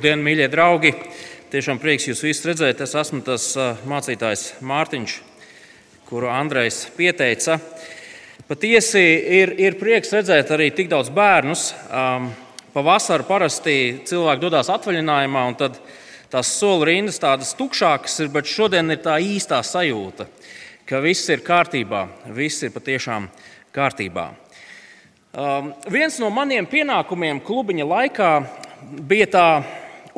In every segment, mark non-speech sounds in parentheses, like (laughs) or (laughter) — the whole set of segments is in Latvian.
Labdien, mīļie draugi! Tiešām prieks jūs visus redzēt. Es esmu tas mācītājs Mārtiņš, kuru Andrejs pieteica. Patiesi ir, ir prieks redzēt arī tik daudz bērnus. Pavasarī parasti cilvēki dodas atvaļinājumā, un tad tās soli rindas tādas tukšākas ir, bet šodien ir tā īstā sajūta, ka viss ir kārtībā, viss ir patiešām kārtībā. Um, viens no maniem pienākumiem klubiņa laikā bija tā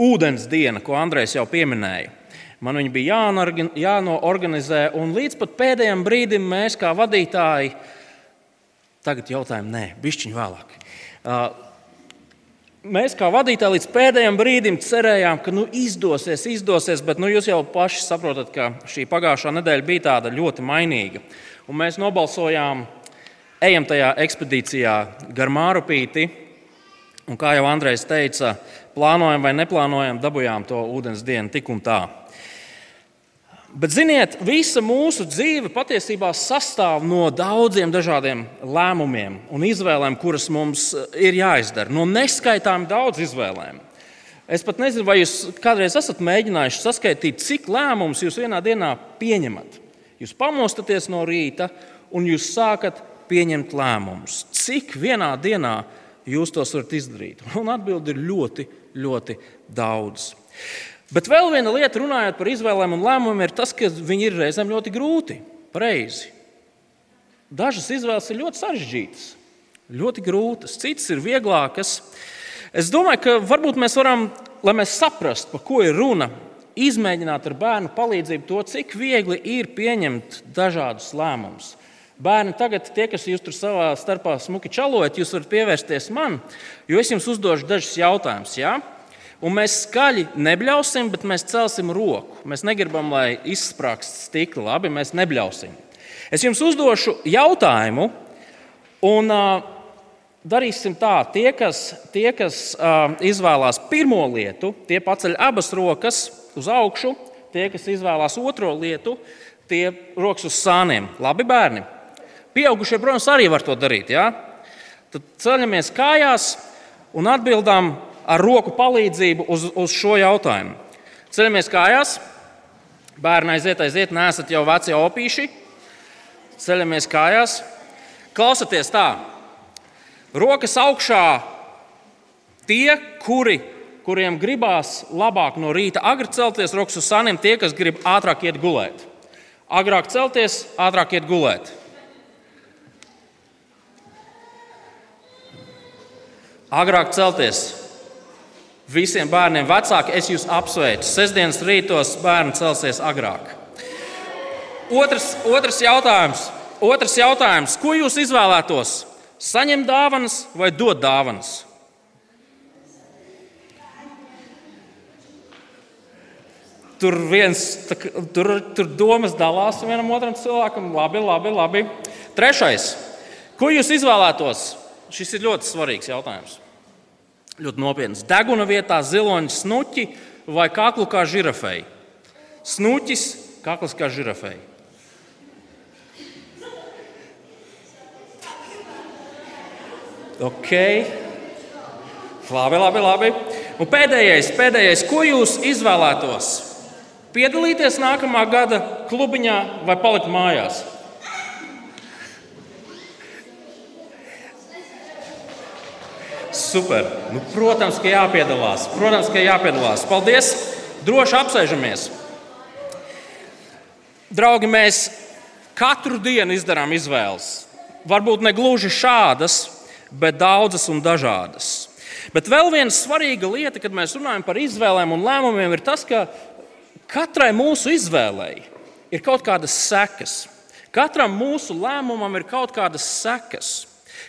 ūdens diena, ko Andrēs jau pieminēja. Man viņa bija jānoorganizē, un līdz pat pēdējiem brīdim mēs, kā vadītāji, tagad jautājam, nē, bišķiņu vēlāk. Uh, mēs, kā vadītāji, līdz pēdējiem brīdim cerējām, ka nu, izdosies, izdosies, bet nu, jūs jau paši saprotat, ka šī pagājušā nedēļa bija tāda ļoti mainīga. Un mēs nobalsojām ejam tajā ekspedīcijā gar Mārupīti. Un kā jau Andrejs teica, plānojam vai neplānojam, dabūjām to ūdens dienu tik un tā. Bet, ziniet, visa mūsu dzīve patiesībā sastāv no daudziem dažādiem lēmumiem un izvēlēm, kuras mums ir jāizdara. No neskaitām daudz izvēlēm. Es pat nezinu, vai jūs kādreiz esat mēģinājuši saskaitīt, cik lēmumus jūs vienā dienā pieņemat. Jūs pamostaties no rīta un jūs sākat pieņemt lēmumus. Cik vienā dienā jūs tos varat izdarīt? (laughs) Un atbildi ir ļoti, ļoti daudz. Bet vēl viena lieta, runājot par izvēlēm un lēmumiem, ir tas, ka viņi ir reizēm ļoti grūti, pareizi. Dažas izvēles ir ļoti sarežģītas, ļoti grūtas, citas ir vieglākas. Es domāju, ka varbūt mēs varam, lai mēs saprastu, par ko ir runa, izmēģināt ar bērnu palīdzību to, cik viegli ir pieņemt dažādus lēmumus. Bērni, tagad tie, kas jūs tur savā starpā smuki čalojat, jūs varat pievērsties man, jo es jums uzdošu dažus jautājumus. Ja? Un mēs skaļi nebļausim, bet mēs celsim roku. Mēs negribam, lai izsprāgst stikli. Labi, mēs nebļausim. Es jums uzdošu jautājumu, un uh, darīsim tā, tie, kas, tie, kas uh, izvēlās pirmo lietu, tie paceļ abas rokas uz augšu, tie, kas izvēlās otro lietu, tie rokas uz sāniem. Labi, bērni! Pieaugušie, protams, arī var to darīt. Ja? Tad ceļamies kājās un atbildām ar roku palīdzību uz, uz šo jautājumu. Ceļamies kājās, bērni aiziet, aiziet, nesat jau veci opīši. Ceļamies kājās, klausieties tā. Rokas augšā tie, kuri, kuriem gribās labāk no rīta agri celties, rokas uz saniem, tie, kas grib ātrāk iet gulēt. Agrāk celties, ātrāk iet gulēt. Agrāk celties. Visiem bērniem vecāki, es jūs apsveicu. Sestdienas rītos bērni celsies agrāk. Otrs, otrs, jautājums, otrs jautājums. Ko jūs izvēlētos? Saņemt dāvanas vai dot dāvanas? Tur viens tur, tur domas dalās vienam otram cilvēkam. Labi, labi, labi. Trešais. Ko jūs izvēlētos? Šis ir ļoti svarīgs jautājums ļoti nopietnas. Deguna vietā ziloņa snuķi vai kaklu kā žirafei. Snuķis, kakls kā žirafei. Ok. Labi, labi, labi. Un pēdējais, pēdējais, ko jūs izvēlētos? Piedalīties nākamā gada klubiņā vai palikt mājās? Super. Nu, protams, ka jāpiedalās. Protams, ka jāpiedalās. Paldies! Droši apsēžamies. Draugi, mēs katru dienu izdarām izvēles. Varbūt ne gluži šādas, bet daudzas un dažādas. Bet vēl viena svarīga lieta, kad mēs runājam par izvēlēm un lēmumiem, ir tas, ka katrai mūsu izvēlei ir kaut kādas sekas. Katram mūsu lēmumam ir kaut kādas sekas,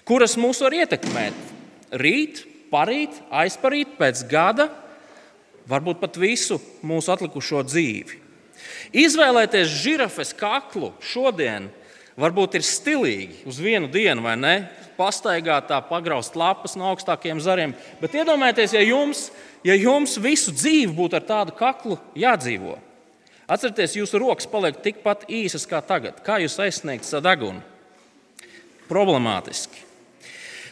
kuras mūs var ietekmēt rīt, parīt, aizparīt, pēc gada, varbūt pat visu mūsu atlikušo dzīvi. Izvēlēties žirafes kaklu šodien varbūt ir stilīgi uz vienu dienu, vai ne? Pastaigāt, tā pagraust lapas no augstākiem zariem. Bet iedomājieties, ja jums, ja jums visu dzīvi būtu ar tādu kaklu jādzīvo. Atcerieties, jūsu rokas paliek tikpat īsas kā tagad. Kā jūs aizsniegt savu degunu? Problemātiski.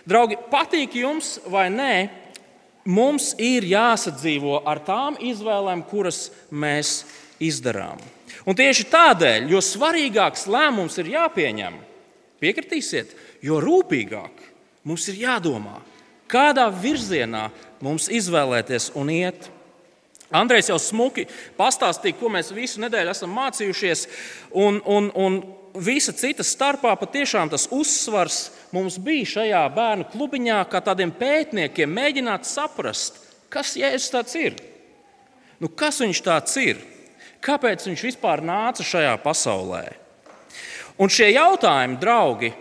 Draugi, patīk jums vai nē, mums ir jāsadzīvo ar tām izvēlēm, kuras mēs izdarām. Un tieši tādēļ, jo svarīgāks lēmums ir jāpieņem, piekritīsiet, jo rūpīgāk mums ir jādomā, kādā virzienā mums izvēlēties un iet. Andrejs jau smuki pastāstīja, ko mēs visu nedēļu esam mācījušies, un, un, un visa cita starpā patiešām tas uzsvars mums bija šajā bērnu klubiņā, kā tādiem pētniekiem, mēģināt saprast, kas Jēzus tāds ir. Nu, kas viņš tāds ir? Kāpēc viņš vispār nāca šajā pasaulē? Un šie jautājumi, draugi,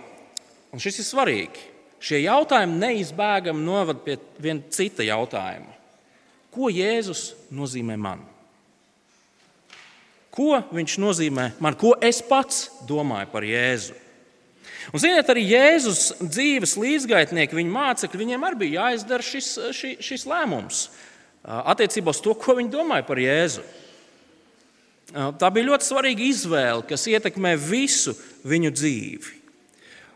un šis ir svarīgi, šie jautājumi neizbēgami novada pie viena cita jautājuma. Ko Jēzus nozīmē man? Ko viņš nozīmē man? Ko es pats domāju par Jēzu? Un, ziniet, arī Jēzus dzīves līdzgaitnieki, viņa mācekļi, viņiem arī bija jāizdara šis, šis, šis lēmums attiecībā uz to, ko viņi domāja par Jēzu. Tā bija ļoti svarīga izvēle, kas ietekmē visu viņu dzīvi.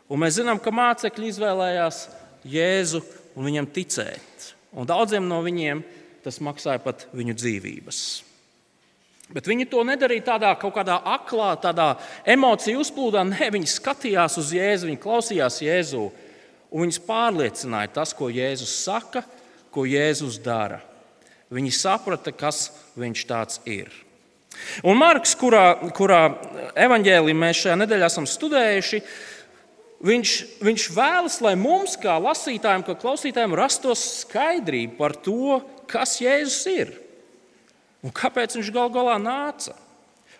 Un mēs zinām, ka mācekļi izvēlējās Jēzu un viņam ticēt. Un daudziem no viņiem tas maksāja pat viņu dzīvības. Bet viņi to nedarīja tādā kaut kādā aklā, tādā emociju uzplūdā. Nē, viņi skatījās uz Jēzu, viņi klausījās Jēzu. Un viņus pārliecināja tas, ko Jēzus saka, ko Jēzus dara. Viņi saprata, kas viņš tāds ir. Un Marks, kurā, kurā evanģēlī mēs šajā nedēļā esam studējuši, viņš, viņš vēlas, lai mums, kā lasītājiem, kā klausītājiem, rastos skaidrība par to, kas Jēzus ir un kāpēc viņš gal galā nāca.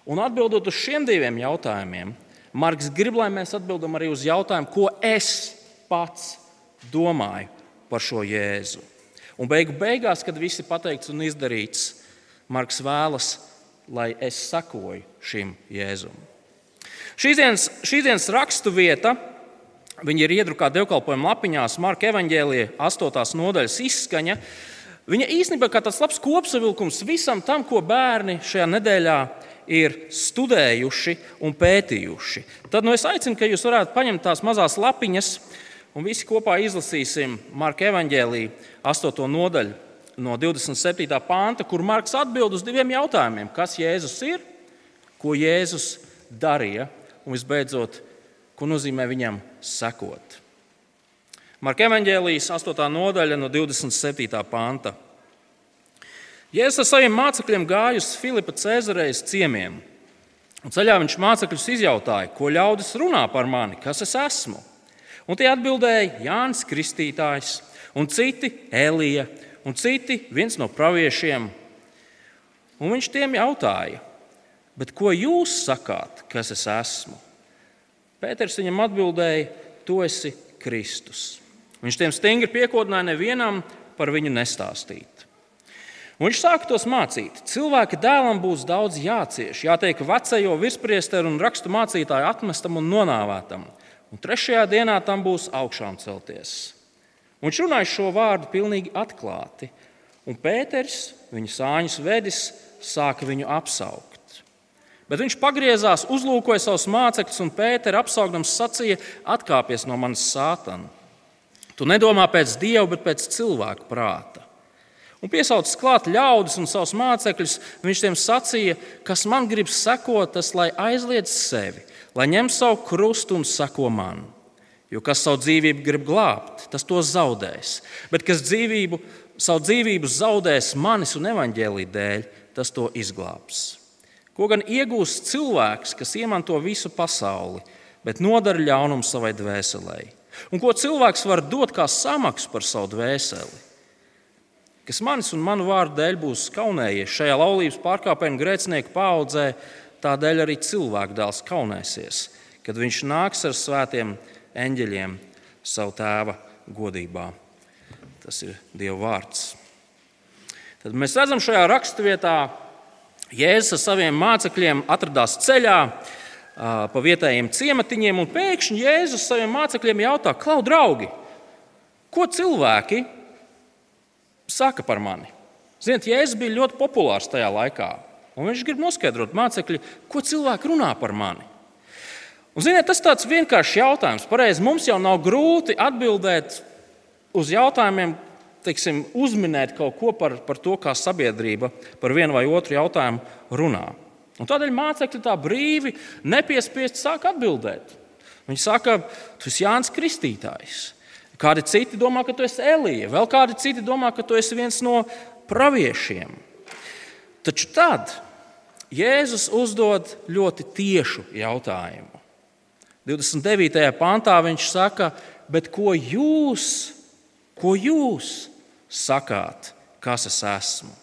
Un atbildot uz šiem diviem jautājumiem, Marks grib, lai mēs atbildam arī uz jautājumu, ko es pats domāju par šo Jēzu. Un beigu beigās, kad viss ir pateikts un izdarīts, Marks vēlas lai es sekoju šim Jēzum. Šīs dienas, šīs dienas rakstu vieta Viņa ir iedrukāta dievkalpojuma lapiņās, Marka evanģēlīja 8. nodaļas izskaņa. Viņa īstenībā ir tāds labs kopsavilkums visam tam, ko bērni šajā nedēļā ir studējuši un pētījuši. Tad nu, es aicinu, ka jūs varētu paņemt tās mazās lapiņas un visi kopā izlasīsim Marka evanģēlīja 8. nodaļu no 27. pānta, kur Marks atbild uz diviem jautājumiem. Kas Jēzus ir, ko Jēzus darīja un visbeidzot, ko nozīmē viņam sekot. Marka evanģēlijas 8. nodaļa no 27. pānta. Jēzus ar saviem mācekļiem gāja uz Filipa Cēzarejas ciemiemiem. Ceļā viņš mācekļus izjautāja, ko ļaudis runā par mani, kas es esmu. Un tie atbildēja Jānis Kristītājs, un citi Elija, un citi viens no praviešiem. Un viņš tiem jautāja, ko jūs sakāt, kas es esmu? Pēters viņam atbildēja, tu esi Kristus. Viņš tiem stingri piekodināja nevienam par viņu nestāstīt. Un viņš sāka tos mācīt. Cilvēka dēlam būs daudz jācieš, jātiek vecajo virspriesteru un rakstu mācītāju atmestam un nonāvētam, un trešajā dienā tam būs augšām celties. Un viņš runāja šo vārdu pilnīgi atklāti. Un Pēters, viņa sāņus vedis, sāka viņu apsaukt. Bet viņš pagriezās, uzlūkoja savus mācekļus, un Pēters apsaugdams sacīja: Atkāpies no manas sātana. Tu nedomā pēc dieva, bet pēc cilvēka prāta. Un piesaucis klāt ļaudis un savus mācekļus, viņš tiem sacīja, kas man grib sekot, tas lai aizliedz sevi, lai ņem savu krustu un seko man. Jo kas savu dzīvību grib glābt, tas to zaudēs. Bet kas dzīvību, savu dzīvību zaudēs manis un evaņģēlī dēļ, tas to izglābs. Ko gan iegūst cilvēks, kas iemanto visu pasauli, bet nodara ļaunumu savai dvēselē? Un ko cilvēks var dot kā samaksu par savu dvēseli? Kas manis un manu vārdu dēļ būs kaunējies šajā laulības pārkāpēju grēcinieku paudzē, tādēļ arī cilvēku dēls kaunēsies, kad viņš nāks ar svētiem eņģeļiem savu tēva godībā. Tas ir Dieva vārds. Tad mēs redzam šajā raksturvietā, Jēzus ar saviem mācekļiem atradās ceļā pa vietējiem ciematiņiem, un pēkšņi Jēzus saviem mācekļiem jautā, klau, draugi, ko cilvēki saka par mani? Ziniet, Jēzus bija ļoti populārs tajā laikā, un viņš grib noskaidrot mācekļi, ko cilvēki runā par mani. Un, ziniet, tas ir tāds vienkāršs jautājums. Pareizi, mums jau nav grūti atbildēt uz jautājumiem, teiksim, uzminēt kaut ko par, par to, kā sabiedrība par vienu vai otru jautājumu runā. Un tādēļ mācekļi tā brīvi, nepiespiesti sāk atbildēt. Viņi saka, tu esi Jānis Kristītājs. Kādi citi domā, ka tu esi Elija, vēl kādi citi domā, ka tu esi viens no praviešiem. Taču tad Jēzus uzdod ļoti tiešu jautājumu. 29. pantā viņš saka, bet ko jūs, ko jūs sakāt, kas es esmu?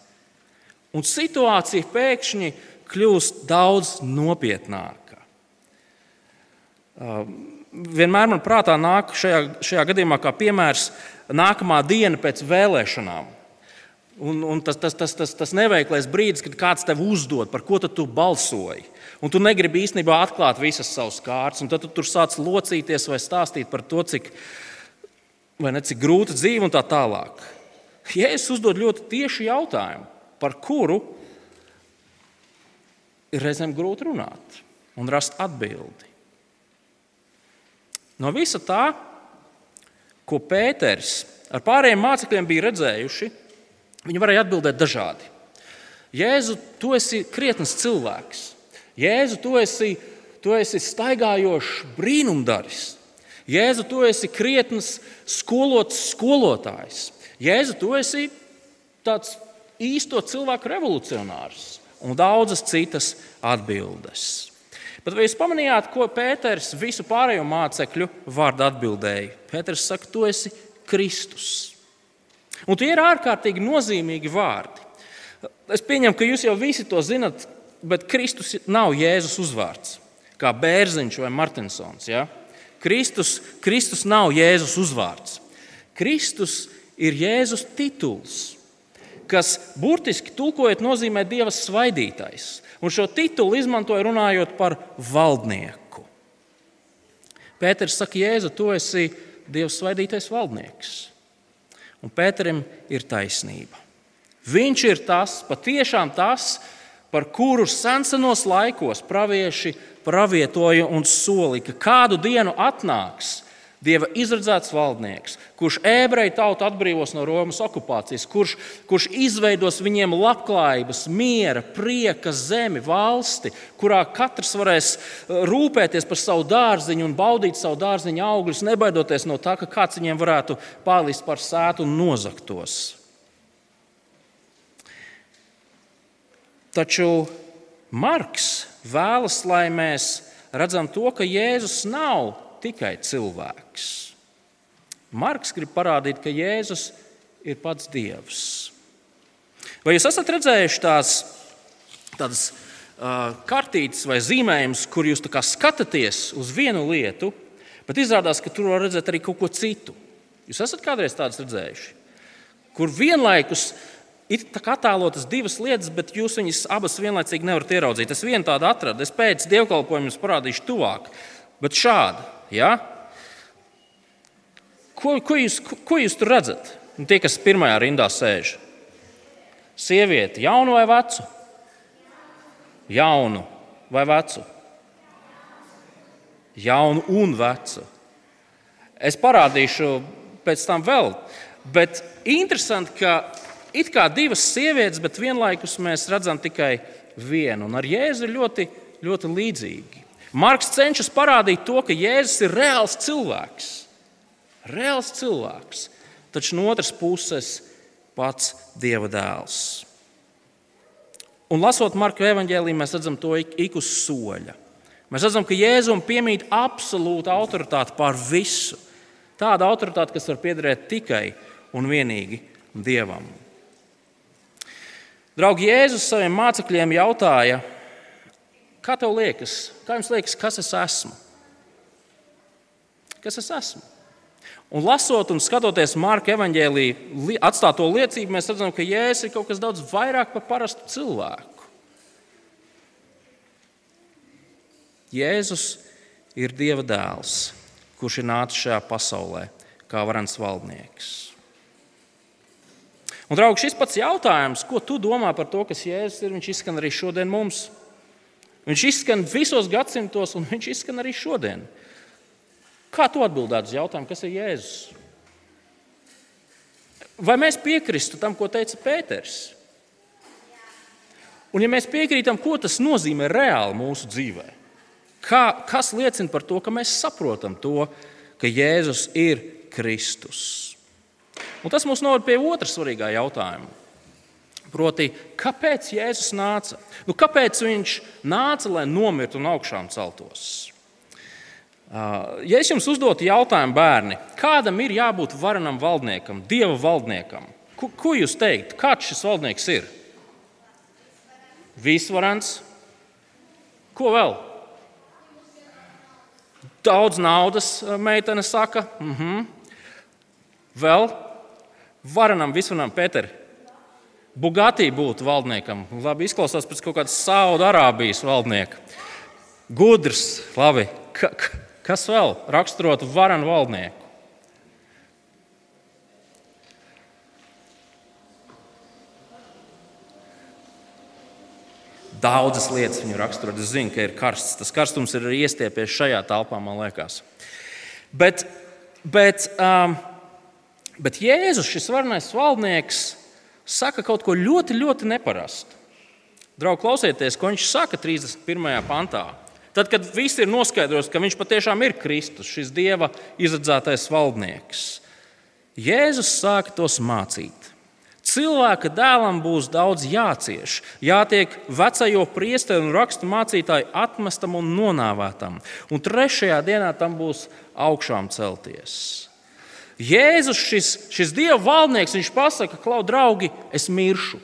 Un situācija pēkšņi kļūst daudz nopietnāka. Vienmēr man prātā nāk šajā, šajā gadījumā kā piemērs nākamā diena pēc vēlēšanām. Un, un tas, tas, tas, tas, tas neveiklais brīdis, kad kāds tev uzdod, par ko tu balsoji. Un tu negribi īstenībā atklāt visas savas kārtas, un tad tu tur sāc locīties vai stāstīt par to, cik, ne, cik grūta dzīve un tā tālāk. Jēzus uzdod ļoti tiešu jautājumu, par kuru ir reizēm grūti runāt un rast atbildi. No visa tā, ko Pēters ar pārējiem mācekļiem bija redzējuši, viņi varēja atbildēt dažādi. Jēzu, tu esi krietns cilvēks. Jēzu, tu esi, tu esi staigājošs brīnumdaris. Jēzu, tu esi krietns skolots skolotājs. Jēzu, tu esi tāds īsto cilvēku revolucionārs un daudzas citas atbildes. Bet vai jūs pamanījāt, ko Pēters visu pārējo mācekļu vārdu atbildēja? Pēters saka, tu esi Kristus. Un tie ir ārkārtīgi nozīmīgi vārdi. Es pieņemu, ka jūs jau visi to zinat, bet Kristus nav Jēzus uzvārds, kā Bērziņš vai Martinsons. Ja? Kristus, Kristus nav Jēzus uzvārds. Kristus ir Jēzus tituls kas burtiski tulkojot nozīmē Dieva svaidītais. Un šo titulu izmantoja runājot par valdnieku. Pēters saka, Jēzu, tu esi Dieva svaidītais valdnieks. Un Pēterim ir taisnība. Viņš ir tas, patiešām tas, par kuru sensenos laikos pravieši pravietoja un solīja, ka kādu dienu atnāks Dieva izredzēts valdnieks, kurš ebreju tautu atbrīvos no Romas okupācijas, kurš, kurš izveidos viņiem labklājības, miera, prieka zemi, valsti, kurā katrs varēs uh, rūpēties par savu dārziņu un baudīt savu dārziņu augļus, nebaidoties no tā, ka kāds viņiem varētu pārlīst par sētu un nozaktos. Taču Marks vēlas, lai mēs redzam to, ka Jēzus nav tikai cilvēks. Marks grib parādīt, ka Jēzus ir pats Dievs. Vai jūs esat redzējuši tās tādas uh, kartītes vai zīmējumus, kur jūs skatāties uz vienu lietu, bet izrādās, ka tur var redzēt arī kaut ko citu? Jūs esat kādreiz tādas redzējuši, kur vienlaikus ir attēlotas divas lietas, bet jūs viņas abas vienlaicīgi nevarat ieraudzīt. Es vienu tādu atradu, es pēc dievkalpojuma jums parādīšu tuvāk, bet šādi. Ja? Ko, ko, jūs, ko jūs tur redzat? Un tie, kas pirmajā rindā sēž. Sievieti, jaunu vai vecu? Jaunu vai vecu? Jaunu un vecu. Es parādīšu pēc tam vēl. Bet interesanti, ka it kā divas sievietes, bet vienlaikus mēs redzam tikai vienu. Un ar Jēzu ir ļoti, ļoti līdzīgi. Marks cenšas parādīt to, ka Jēzus ir reāls cilvēks. Reāls cilvēks, taču no otras puses pats Dieva dēls. Un lasot Marka evanģēlīju, mēs redzam to ik, ik uz soļa. Mēs redzam, ka Jēzum piemīt absolūta autoritāte pār visu. Tāda autoritāte, kas var piederēt tikai un vienīgi Dievam. Draugi, Jēzus saviem mācekļiem jautāja, Kā tev liekas, kā jums liekas, kas es esmu? Kas es esmu? Un lasot un skatoties Marka evanģēlīja atstāto liecību, mēs redzam, ka Jēzus ir kaut kas daudz vairāk par parastu cilvēku. Jēzus ir Dieva dēls, kurš ir nācis šajā pasaulē kā varants valdnieks. Un, draugi, šis pats jautājums, ko tu domā par to, kas Jēzus ir, viņš izskan arī šodien mums. Viņš izskan visos gadsimtos, un viņš izskan arī šodien. Kā tu atbildētu uz jautājumu, kas ir Jēzus? vai mēs piekristu tam, ko teica Pēters? Un, ja mēs piekrītam, ko tas nozīmē reāli mūsu dzīvē, kā, kas liecina par to, ka mēs saprotam to, ka Jēzus ir Kristus. Un tas mums noved pie otra svarīgā jautājuma. Proti, kāpēc Jēzus nāca? Nu, kāpēc viņš nāca, lai nomirtu un augšām celtos? Ja es jums uzdotu jautājumu, bērni, kādam ir jābūt varenam valdniekam, dieva valdniekam, ko, ko jūs teiktu? Kāds šis valdnieks ir? Visvarants. Ko vēl? Daudz naudas, meitene saka. Mm -hmm. Vēl varenam, visvarenam, Pēter. Bugatī būtu valdniekam. Labi, izklausās pēc kaut kādas Saudārābijas valdnieka. Gudrs, labi. Ka, kas vēl raksturotu varenu valdnieku? Daudzas lietas viņu raksturot. Es zinu, ka ir karsts. Tas karstums ir iestiepies šajā telpā, man liekas. Bet, bet, um, bet Jēzus, šis varenais valdnieks, saka kaut ko ļoti, ļoti neparastu. Draugi, klausieties, ko viņš saka 31. pantā. Tad, kad viss ir noskaidrots, ka viņš patiešām ir Kristus, šis Dieva izredzētais valdnieks, Jēzus sāka tos mācīt. Cilvēka dēlam būs daudz jācieš, jātiek vecajo priesteru un rakstu mācītāju atmestam un nonāvētam, un trešajā dienā tam būs augšām celties. Jēzus, šis, šis Dieva valdnieks, viņš pasaka, klau, draugi, es miršu.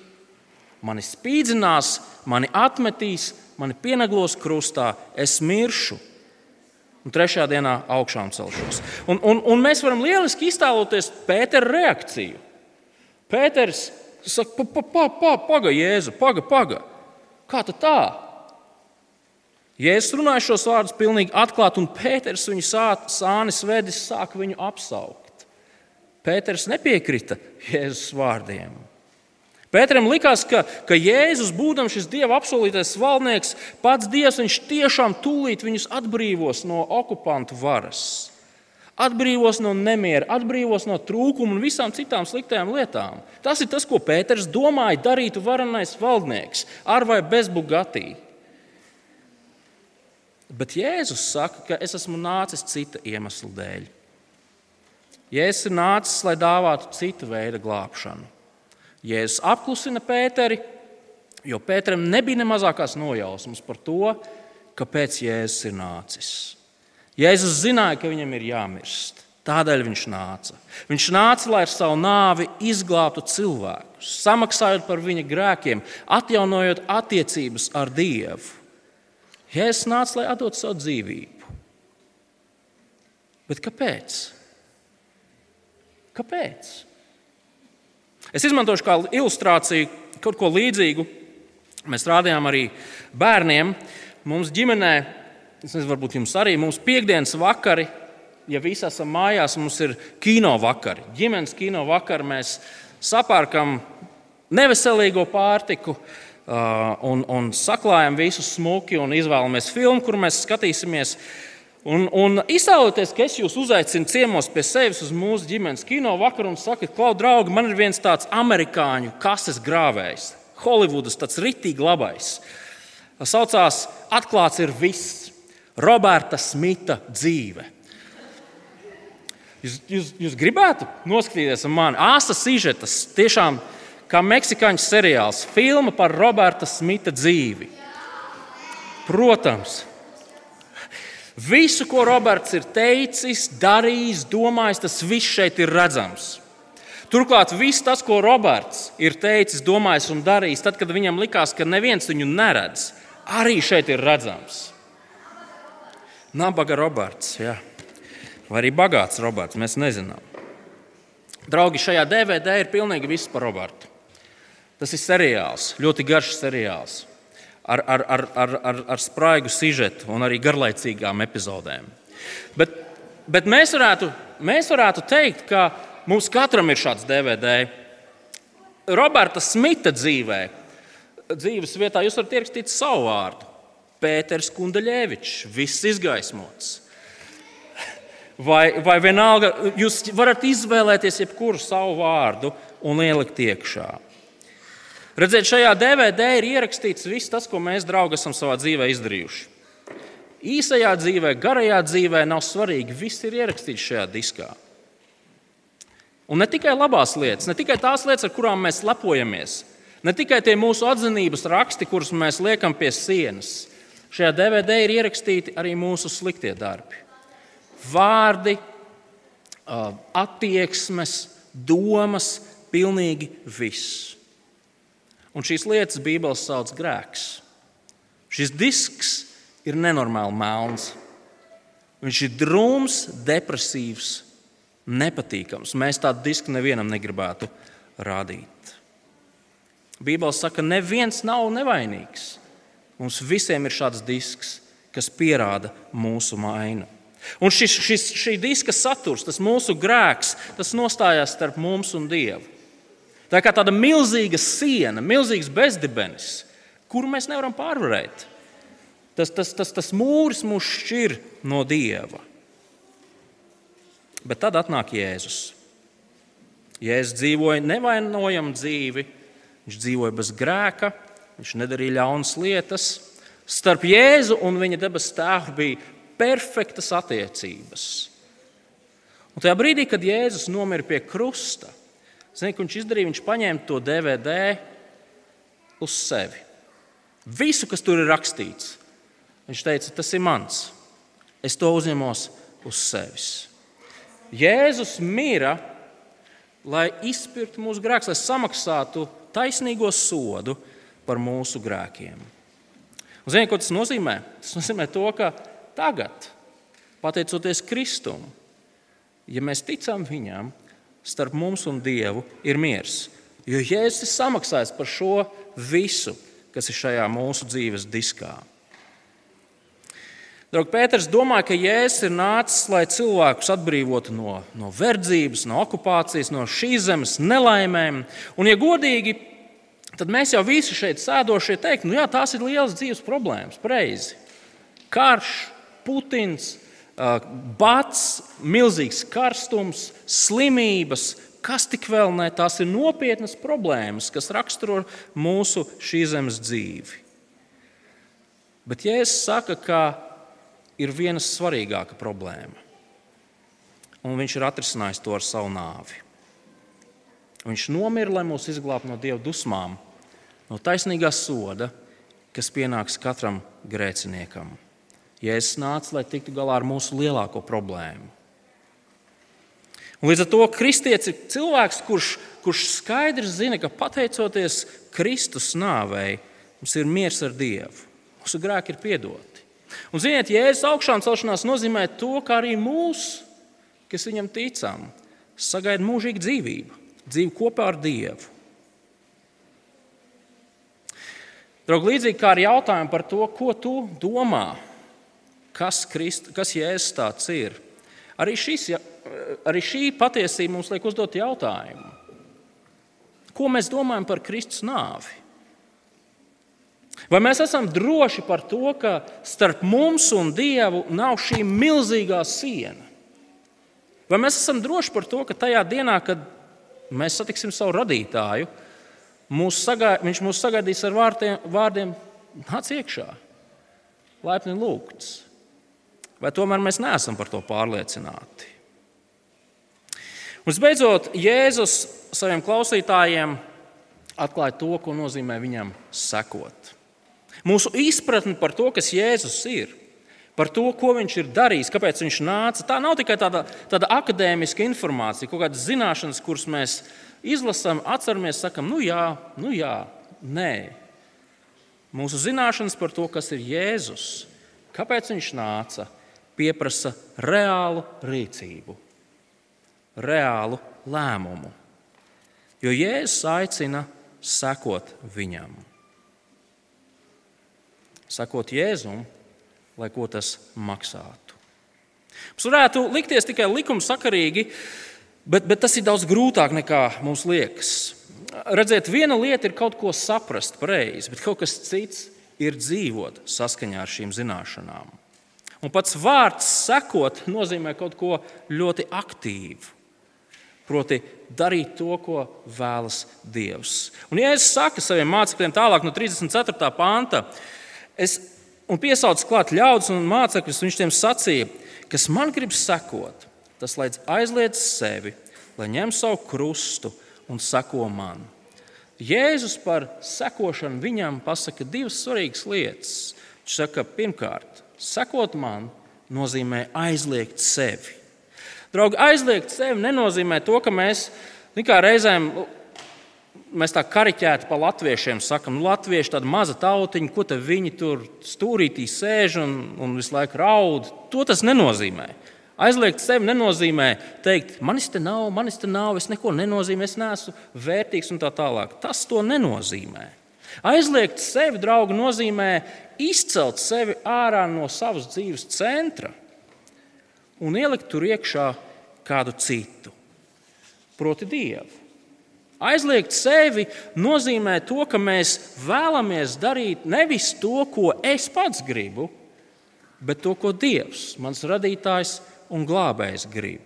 Mani spīdzinās, mani atmetīs, mani pienaglos krustā, es miršu. Un trešajā dienā augšām celšos. Un, un, un mēs varam lieliski iztēloties Pētera reakciju. Pēters saka, pa, pa, pa, pa, paga, Jēzu, paga, paga. Kā tā? Jēzus runāja šos vārdus pilnīgi atklāti, un Pēters viņu sānis vedis sāka viņu apsaukt. Pēters nepiekrita Jēzus vārdiem. Pēteram likās, ka, ka Jēzus, būdams šis Dieva apsolītais valdnieks, pats Dievs viņš tiešām tūlīt viņus atbrīvos no okupantu varas, atbrīvos no nemiera, atbrīvos no trūkuma un visām citām sliktajām lietām. Tas ir tas, ko Pēters domāja darītu varenais valdnieks, ar vai bez bugatī. Bet Jēzus saka, ka es esmu nācis cita iemesla dēļ. Jēzus ir nācis, lai dāvātu citu veidu glābšanu. Jēzus apklusina Pēteri, jo Pēteram nebija ne mazākās nojausmas par to, kāpēc Jēzus ir nācis. Jēzus zināja, ka viņam ir jāmirst. Tādēļ viņš nāca. Viņš nāca, lai ar savu nāvi izglābtu cilvēkus, samaksājot par viņa grēkiem, atjaunojot attiecības ar Dievu. Jēzus nāca, lai atdotu savu dzīvību. Bet kāpēc? Kāpēc? Es izmantošu kā ilustrāciju kaut ko līdzīgu. Mēs rādījām arī bērniem. Mums ģimenē, es nezinu, varbūt jums arī, mums piekdienas vakari, ja visi esam mājās, mums ir kino vakari. Ģimenes kino vakari mēs sapērkam neveselīgo pārtiku. Uh, un, un saklājam visu smuki un izvēlamies filmu, kur mēs skatīsimies. Un, un iztēloties, ka es jūs uzaicinu ciemos pie sevis uz mūsu ģimenes kino vakaru un sakat, klau, draugi, man ir viens tāds amerikāņu kases grāvējs, Holivudas tāds ritīgi labais. Saucās Atklāts ir viss - Roberta Smita dzīve. Jūs, jūs, jūs gribētu noskatīties mani? Āsa sižetas, tiešām kā meksikāņu seriāls, filma par Roberta Smita dzīvi. Protams, Visu, ko Roberts ir teicis, darījis, domājis, tas viss šeit ir redzams. Turklāt viss tas, ko Roberts ir teicis, domājis un darījis, tad, kad viņam likās, ka neviens viņu neredz, arī šeit ir redzams. Nabaga Roberts, jā. vai arī bagāts Roberts, mēs nezinām. Draugi, šajā DVD ir pilnīgi viss par Robertu. Tas ir seriāls, ļoti garš seriāls ar, ar, ar, ar, ar, ar spraigu sižetu un arī garlaicīgām epizodēm. Bet, bet mēs, varētu, mēs varētu teikt, ka mums katram ir šāds DVD. Roberta Smita dzīvē, dzīves vietā jūs varat ierakstīt savu vārdu. Pēters Kundaļevičs, viss izgaismots. Vai, vai vienalga, jūs varat izvēlēties jebkuru savu vārdu, un ielikt iekšā. Redziet, šajā DVD ir ierakstīts viss tas, ko mēs, draugi, esam savā dzīvē izdarījuši. Īsajā dzīvē, garajā dzīvē nav svarīgi. Viss ir ierakstīts šajā diskā. Un ne tikai labās lietas, ne tikai tās lietas, ar kurām mēs lepojamies, ne tikai tie mūsu atzinības raksti, kurus mēs liekam pie sienas. Šajā DVD ir ierakstīti arī mūsu sliktie darbi. Vārdi, attieksmes, domas, pilnīgi viss. Un šīs lietas Bībelē sauc grēks. Šis disks ir nenormāli melns. Viņš ir drūms, depresīvs, nepatīkams. Mēs tādu disku nevienam negribētu rādīt. Bībeli saka, ka neviens nav nevainīgs. Mums visiem ir šāds disks, kas pierāda mūsu mainu. Un šis, šis, šī diska saturs, tas mūsu grēks, tas nostājās starp mums un Dievu. Tā kā tāda milzīga siena, milzīgs bezdibenis, kuru mēs nevaram pārvarēt. Tas, tas, tas, tas mūris mūs šķir no dieva. Bet tad atnāk Jēzus. Jēzus dzīvoja nevainojamu dzīvi, viņš dzīvoja bez grēka, viņš nedarīja ļaunas lietas. Starp Jēzu un viņa debesu tēvu bija perfektas attiecības. Un tajā brīdī, kad Jēzus nomira pie krusta, zini, viņš izdarīja, viņš paņēma to DVD uz sevi. Visu, kas tur ir rakstīts, Viņš teica, tas ir mans. Es to uzņemos uz sevis. Jēzus mira, lai izpirktu mūsu grēkus, lai samaksātu taisnīgo sodu par mūsu grēkiem. Un ziniet, ko tas nozīmē? Tas nozīmē to, ka tagad, pateicoties Kristum, ja mēs ticam Viņam, starp mums un Dievu ir miers. Jo Jēzus ir samaksājis par šo visu, kas ir šajā mūsu dzīves diskā. Draugs Pēters domā, ka Jēzus ir nācis, lai cilvēkus atbrīvotu no, no verdzības, no okupācijas, no šīs zemes nelaimēm. Un, ja godīgi, tad mēs jau visi šeit sēdošie teikt, nu jā, tās ir lielas dzīves problēmas. Preizi. Karš, Putins, bats, milzīgs karstums, slimības, kas tik vēl ne, tās ir nopietnas problēmas, kas raksturo mūsu šīs zemes dzīvi. Bet Jēzus saka, ka ir viena svarīgāka problēma. Un viņš ir atrisinājis to ar savu nāvi. Viņš nomira, lai mūs izglābtu no dieva dusmām, no taisnīgā soda, kas pienāks katram grēciniekam. Jēzus nāca, lai tiktu galā ar mūsu lielāko problēmu. Un līdz ar to kristietis ir cilvēks, kurš, kurš skaidri zina, ka pateicoties Kristus nāvei, mums ir miers ar Dievu. Mūsu grēki ir piedoti. Un, ziniet, Jēzus augšām celšanās nozīmē to, ka arī mūs, kas viņam ticam, sagaida mūžīga dzīvība, dzīve kopā ar Dievu. Draugi, līdzīgi kā ar jautājumu par to, ko tu domā, kas, Christ, kas Jēzus tāds ir, arī, šis, arī šī patiesība mums liek uzdot jautājumu. Ko mēs domājam par Kristus nāvi? Vai mēs esam droši par to, ka starp mums un Dievu nav šī milzīgā siena? Vai mēs esam droši par to, ka tajā dienā, kad mēs satiksim savu radītāju, mūs sagā, viņš mūs sagaidīs ar vārdiem, vārdiem nāc iekšā, laipni lūgts? Vai tomēr mēs neesam par to pārliecināti? Un, visbeidzot, Jēzus saviem klausītājiem atklāja to, ko nozīmē viņam sekot. Mūsu izpratne par to, kas Jēzus ir, par to, ko viņš ir darījis, kāpēc viņš nāca, tā nav tikai tāda, tāda akadēmiska informācija, kaut kādas zināšanas, kuras mēs izlasām, atceramies, sakam, nu jā, nu jā, nē. Mūsu zināšanas par to, kas ir Jēzus, kāpēc viņš nāca, pieprasa reālu rīcību, reālu lēmumu. Jo Jēzus aicina sekot viņam sakot Jēzum, lai ko tas maksātu. Mums varētu likties tikai likumsakarīgi, bet, bet tas ir daudz grūtāk nekā mums liekas. Redziet, viena lieta ir kaut ko saprast pareizi, bet kaut kas cits ir dzīvot saskaņā ar šīm zināšanām. Un pats vārds sekot nozīmē kaut ko ļoti aktīvu. Proti, darīt to, ko vēlas Dievs. Un, ja es saku saviem mācekļiem tālāk no 34. panta, es piesaucu klāt ļaudis un mācekļus, viņš tiem sacīja, kas man grib sekot, tas aizliedz sevi, lai ņem savu krustu un seko man. Jēzus par sekošanu viņam pasaka divas svarīgas lietas. Viņš saka, pirmkārt, sekot man nozīmē aizliegt sevi. Draugi, aizliegt sevi nenozīmē to, ka mēs kā reizēm mēs tā kariķēti pa latviešiem sakam, nu, latvieši tāda maza tautiņa, ko viņi tur stūrītī sēž un, un visu laiku raud. To tas nenozīmē. Aizliegt sevi nenozīmē teikt, manis te nav, manis te nav, es neko nenozīmē, es neesmu vērtīgs un tā tālāk. Tas to nenozīmē. Aizliegt sevi, draugi, nozīmē izcelt sevi ārā no savas dzīves centra un ielikt tur iekšā kādu citu, proti, Dievu. Aizliegt sevi nozīmē to, ka mēs vēlamies darīt nevis to, ko es pats gribu, bet to, ko Dievs, mans radītājs, un glābējs grib.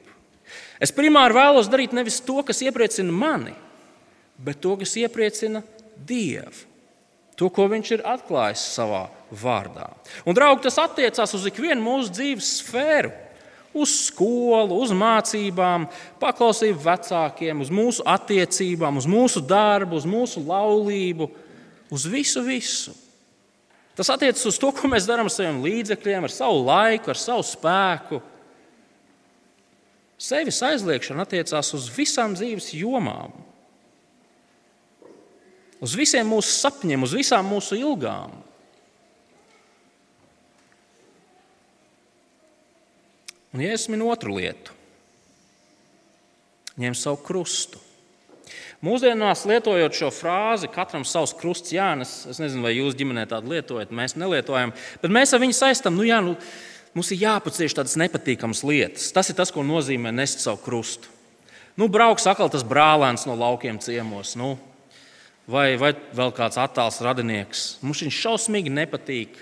Es primāri vēlos darīt nevis to, kas iepriecina mani, bet to, kas iepriecina Dievu. To, ko Viņš ir atklājis savā vārdā. Un, draugi, tas attiecās uz ikvienu mūsu dzīves sfēru. Uz skolu, uz mācībām, paklausību vecākiem, uz mūsu attiecībām, uz mūsu darbu, uz mūsu laulību, uz visu, visu. Tas attiecas uz to, ko mēs darām ar saviem līdzekļiem, ar savu laiku, ar savu spēku. Sevis aizliekšana attiecās uz visām dzīves jomām, uz visiem mūsu sapņiem, uz visām mūsu ilgām. Un, ja es minu otru lietu, ņem savu krustu. Mūsdienās lietojot šo frāzi, katram savs krusts jānes, es nezinu, vai jūs ģimenē tādu lietojat, mēs nelietojam, bet mēs ar viņu saistām, nu jā, nu, Mums ir jāpacieš tādas nepatīkamas lietas. Tas ir tas, ko nozīmē nest savu krustu. Nu, brauks atkal tas brālēns no laukiem ciemos, nu, vai, vai vēl kāds attāls radinieks. Mums viņš šausmīgi nepatīk.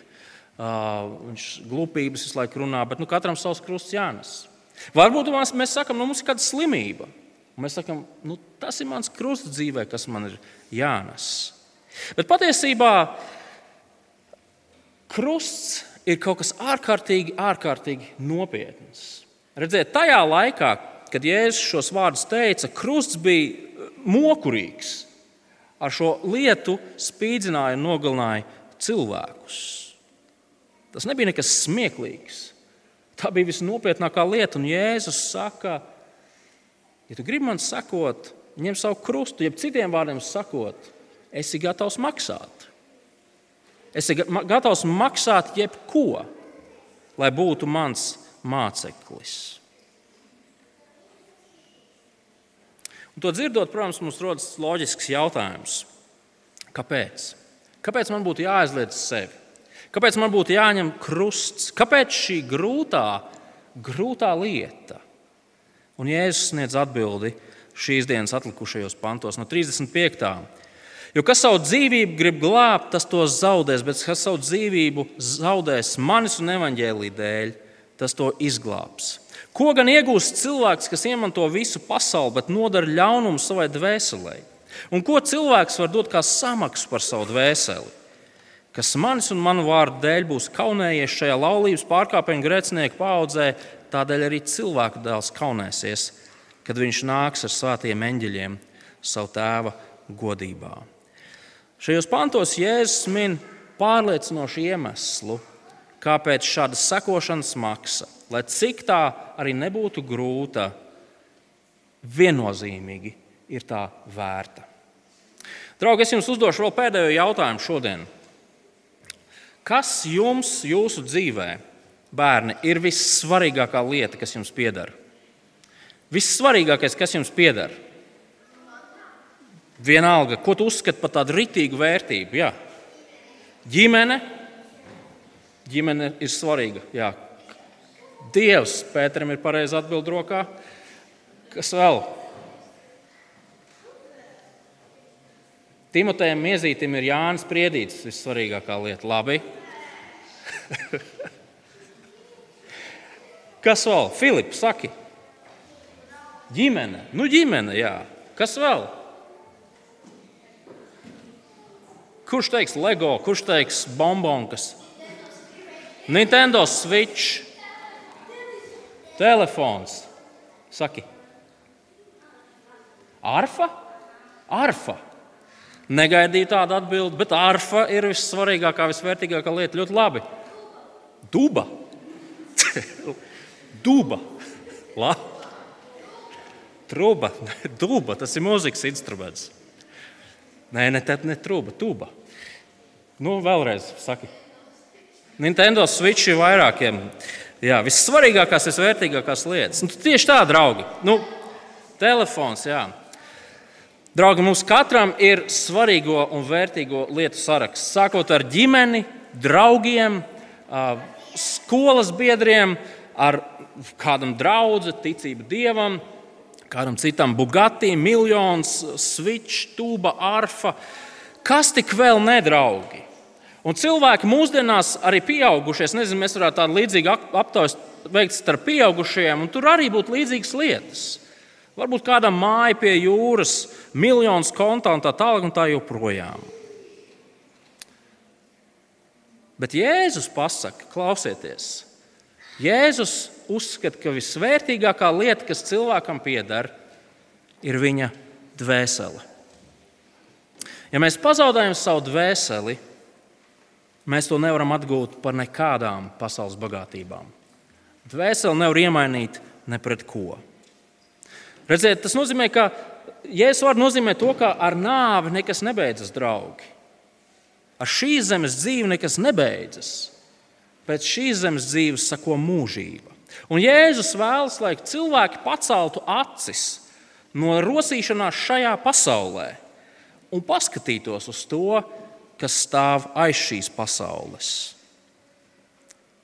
Uh, viņš glupības visu laiku runā, bet nu, katram savs krusts jānes. Varbūt mēs, mēs sakām, nu, mums ir kāda slimība. Mēs sakām, nu, tas ir mans krusts dzīvē, kas man ir jānes. Bet patiesībā krusts ir kaut kas ārkārtīgi, ārkārtīgi nopietns. Redziet, tajā laikā, kad Jēzus šos vārdus teica, krusts bija mokurīgs. Ar šo lietu spīdzināja un nogalināja cilvēkus. Tas nebija nekas smieklīgs. Tā bija visnopietnākā lieta. Un Jēzus saka, ja tu gribi man sekot, ņem savu krustu, jeb citiem vārdiem sakot, esi gatavs maksāt. Es esmu gatavs maksāt jebko, lai būtu mans māceklis. Un to dzirdot, protams, mums rodas loģisks jautājums. Kāpēc? Kāpēc man būtu jāaizliedz sevi? Kāpēc man būtu jāņem krusts? Kāpēc šī grūtā, grūtā lieta? Un Jēzus sniedz atbildi šīs dienas atlikušajos pantos no 35. Jo kas savu dzīvību grib glābt, tas to zaudēs, bet kas savu dzīvību zaudēs manis un evaņģēlī dēļ, tas to izglābs. Ko gan iegūst cilvēks, kas iemanto visu pasauli, bet nodara ļaunumu savai dvēselē? Un ko cilvēks var dot kā samaksu par savu dvēseli? Kas manis un manu vārdu dēļ būs kaunējies šajā laulības pārkāpuma grēcinieku paudzē, tādēļ arī cilvēka dēls kaunēsies, kad viņš nāks ar svētiem eņģeļiem savu tēva godībā. Šajos pantos Jēzus min pārliecinošu iemeslu, kāpēc šāda sekošanas maksa, lai cik tā arī nebūtu grūta, viennozīmīgi ir tā vērta. Draugi, es jums uzdošu vēl pēdējo jautājumu šodien. Kas jums, jūsu dzīvē, bērni, ir vissvarīgākā lieta, kas jums pieder? Vissvarīgākais, kas jums pieder? Vienalga, ko tu uzskati par tādu ritīgu vērtību. Jā. Ģimene, ģimene ir svarīga. Jā. Dievs, Pēteram ir pareizi atbild rokā. Kas vēl? Timotejam Miezītim ir Jānis Priedītis, vissvarīgākā lieta. Labi. (laughs) Kas vēl? Filips, saki. Ģimene. Nu, ģimene, jā. Kas vēl? Kurš teiks LEGO, kurš teiks bombonkas? Nintendo Switch, telefons. Saki, arfa? Arfa. Negaidīju tādu atbildi, bet arfa ir vissvarīgākā, visvērtīgākā lieta. Ļoti labi. Duba. (laughs) Duba. La. Truba. (laughs) Duba. Tas ir mūzikas instruments. Nē, ne, ne truba, tuba. Nu, vēlreiz saki. Nintendo Switch ir vairākiem. Jā, vissvarīgākās, visvērtīgākās lietas. Nu, tieši tā, draugi. Nu, telefons, jā. Draugi, mums katram ir svarīgo un vērtīgo lietu saraksts. Sākot ar ģimeni, draugiem, skolas biedriem, ar kādam draugam, ticību dievam, kādam citam Bugatti, miljons, switch, tūba, arfa. Kas tik vēl nedraugi? Un cilvēki mūsdienās, arī pieaugušie, nezinu, mēs varētu tādu līdzīgu aptauju veikt starp pieaugušajiem, un tur arī būtu līdzīgas lietas. Varbūt kādam māja pie jūras, miljonus kontā un tā tālāk, un tā joprojām. Bet Jēzus pasaka, klausieties, Jēzus uzskata, ka visvērtīgākā lieta, kas cilvēkam pieder, ir viņa dvēsele. Ja mēs pazaudējam savu dvēseli, mēs to nevaram atgūt par nekādām pasaules bagātībām. Dvēseli nevar iemainīt ne pret ko. Redziet, tas nozīmē, ka Jēzus var nozīmēt to, ka ar nāvi nekas nebeidzas, draugi. Ar šīs zemes dzīvi nekas nebeidzas. Pēc šīs zemes dzīves sako mūžība. Un Jēzus vēlas, lai cilvēki paceltu acis no rosīšanās šajā pasaulē un paskatītos uz to, kas stāv aiz šīs pasaules.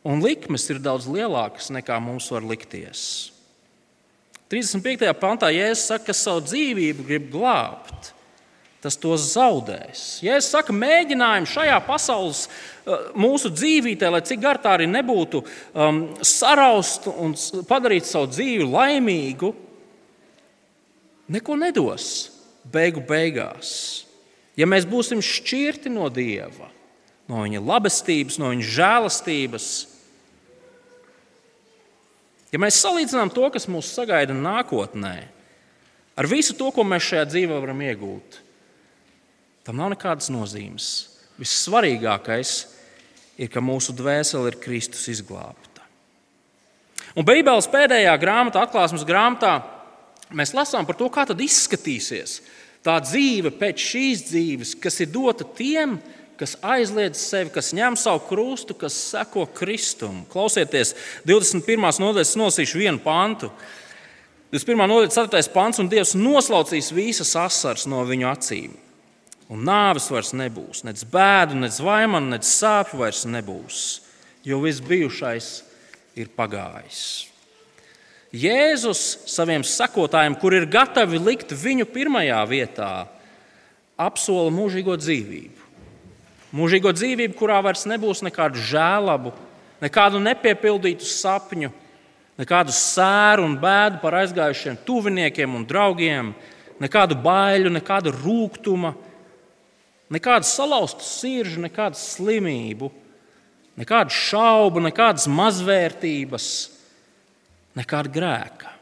Un likmes ir daudz lielākas nekā mums var likties. 35. pantā Jēzus saka, ka savu dzīvību grib glābt. Tas tos zaudēs. Jēzus saka, mēģinājumi šajā pasaules uh, mūsu dzīvītē, lai cik gar tā arī nebūtu, um, saraust un padarīt savu dzīvi laimīgu, neko nedos beigu beigās. Ja mēs būsim šķirti no Dieva, no Viņa labestības, no Viņa žēlastības, ja mēs salīdzinām to, kas mūs sagaida nākotnē, ar visu to, ko mēs šajā dzīvē varam iegūt, tam nav nekādas nozīmes. Vissvarīgākais ir, ka mūsu dvēsele ir Kristus izglābta. Un Bībeles pēdējā grāmatā, atklāsmes grāmatā, mēs lasām par to, kā izskatīsies tā dzīve pēc šīs dzīves, kas ir dota tiem, kas aizliedz sevi, kas ņem savu krustu, kas seko Kristum. Klausieties, 21. nodaļas nolasīšu vienu pantu. 21. nodaļas 4. pants, un Dievs noslaucīs visas asaras no viņu acīm. Un nāves vairs nebūs, nec bēdu, nec vaimanu, nec sāpju vairs nebūs, jo viss bijušais ir pagājis. Jēzus saviem sekotājiem, kur ir gatavi likt viņu pirmajā vietā, apsola mūžīgo dzīvību. Mūžīgo dzīvību, kurā vairs nebūs nekādu žēlabu, nekādu nepiepildītu sapņu, nekādu sēru un bēdu par aizgājušiem tuviniekiem un draugiem, nekādu baiļu, nekādu rūkumu, nekādu salauztu sirdžu, nekādu slimību, nekādu šaubu, nekādas mazvērtības nekāda grēka.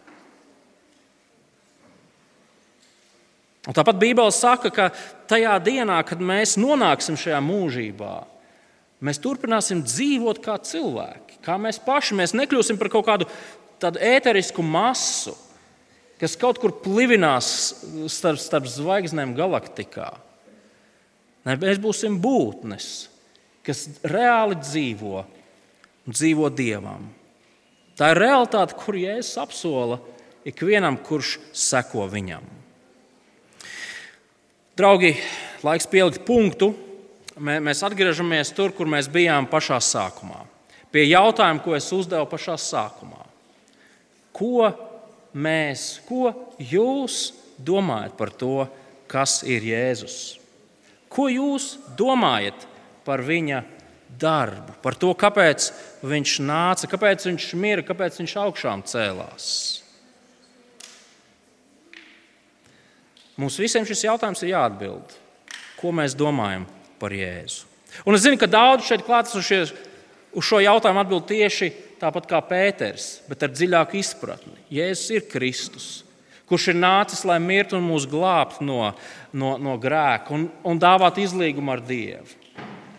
Un tāpat Bībele saka, ka tajā dienā, kad mēs nonāksim šajā mūžībā, mēs turpināsim dzīvot kā cilvēki, kā mēs paši. Mēs nekļūsim par kaut kādu tādu ēterisku masu, kas kaut kur plivinās starp, starp zvaigznēm galaktikā. Ne, mēs būsim būtnes, kas reāli dzīvo un dzīvo dievam. Tā ir realitāte, kur Jēzus apsola ikvienam, kurš seko viņam. Draugi, laiks pielikt punktu. Mēs atgriežamies tur, kur mēs bijām pašā sākumā. Pie jautājuma, ko es uzdevu pašā sākumā. Ko mēs, ko jūs domājat par to, kas ir Jēzus? Ko jūs domājat par viņa darbu, par to, kāpēc viņš nāca, kāpēc viņš mira, kāpēc viņš augšām cēlās. Mums visiem šis jautājums ir jāatbild. Ko mēs domājam par Jēzu? Un es zinu, ka daudz šeit klātesošie uz šo jautājumu atbild tieši tāpat kā Pēters, bet ar dziļāku izpratni. Jēzus ir Kristus, kurš ir nācis, lai mirtu un mūs glābtu no, no, no grēka un, un dāvātu izlīgumu ar Dievu.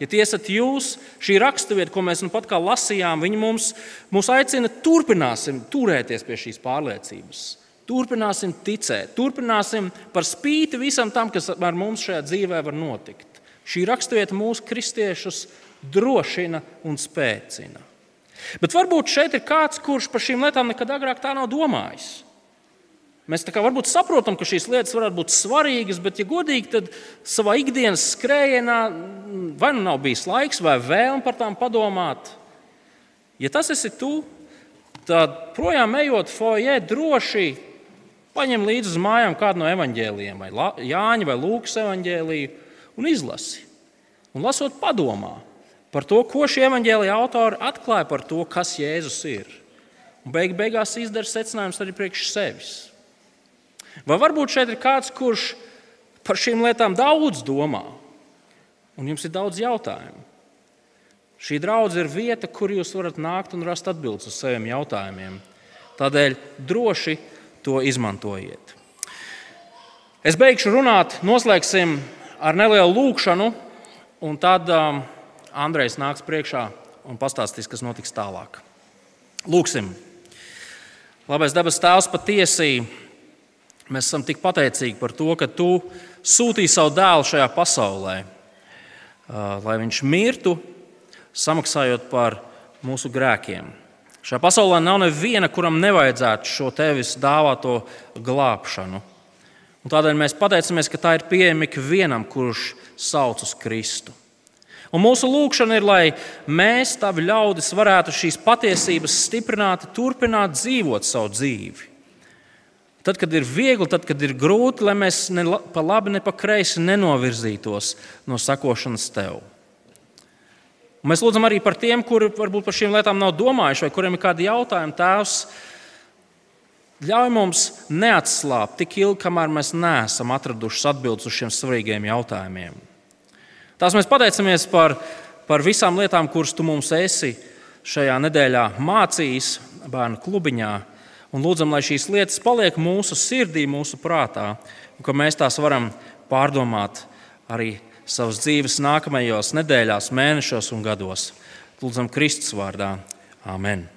Ja tie esat jūs, šī raksturvieta, ko mēs nu pat kā lasījām, viņi mums, mums aicina turpināsim turēties pie šīs pārliecības. Turpināsim ticēt, turpināsim par spīti visam tam, kas ar mums šajā dzīvē var notikt. Šī raksturvieta mūsu kristiešus drošina un spēcina. Bet varbūt šeit ir kāds, kurš par šīm lietām nekad agrāk tā nav domājis. Mēs varbūt saprotam, ka šīs lietas varētu būt svarīgas, bet, ja godīgi, tad savā ikdienas skrējienā vai nu nav bijis laiks, vai vēlme par tām padomāt. Ja tas esi tu, tad projām ejot foijē, droši paņem līdzi uz mājām kādu no evaņģēlījiem, vai Jāņa vai Lūkas evaņģēlīju, un izlasi. Un lasot, padomā par to, ko šie evaņģēlīja autori atklāja par to, kas Jēzus ir. Un beig beigās izdara secinājums arī priekš sevis. Vai varbūt šeit ir kāds, kurš par šīm lietām daudz domā, un jums ir daudz jautājumu? Šī draudzene ir vieta, kur jūs varat nākt un rast atbildes uz saviem jautājumiem. Tādēļ droši to izmantojiet. Es beigšu runāt, noslēgsim ar nelielu lūkšanu, un tad um, Andrejs nāks priekšā un pastāstīs, kas notiks tālāk. Lūksim! Labais dabas tēvs patiesi! Mēs esam tik pateicīgi par to, ka tu sūtīji savu dēlu šajā pasaulē, lai viņš mirtu, samaksājot par mūsu grēkiem. Šajā pasaulē nav neviena, kuram nevajadzētu šo tevis dāvāto glābšanu. Un tādēļ mēs pateicamies, ka tā ir pieejama ikvienam, kurš sauc uz Kristu. Un mūsu lūkšana ir, lai mēs, tavi ļaudis, varētu šīs patiesības stiprināt, turpināt dzīvot savu dzīvi. Tad, kad ir viegli, tad, kad ir grūti, lai mēs ne pa labi, ne pa kreisi nenovirzītos no sakošanas tev. Un mēs lūdzam arī par tiem, kuri varbūt par šīm lietām nav domājuši, vai kuriem ir kādi jautājumi. Tēvs, ļauj mums neatslābt tik ilgi, kamēr mēs neesam atraduši atbildes uz šiem svarīgiem jautājumiem. Tās mēs pateicamies par, par visām lietām, kuras tu mums esi šajā nedēļā mācījis bērnu klubiņā un lūdzam, lai šīs lietas paliek mūsu sirdī, mūsu prātā, un ka mēs tās varam pārdomāt arī savas dzīves nākamajos nedēļās, mēnešos un gados. Lūdzam, Kristus vārdā. Amen!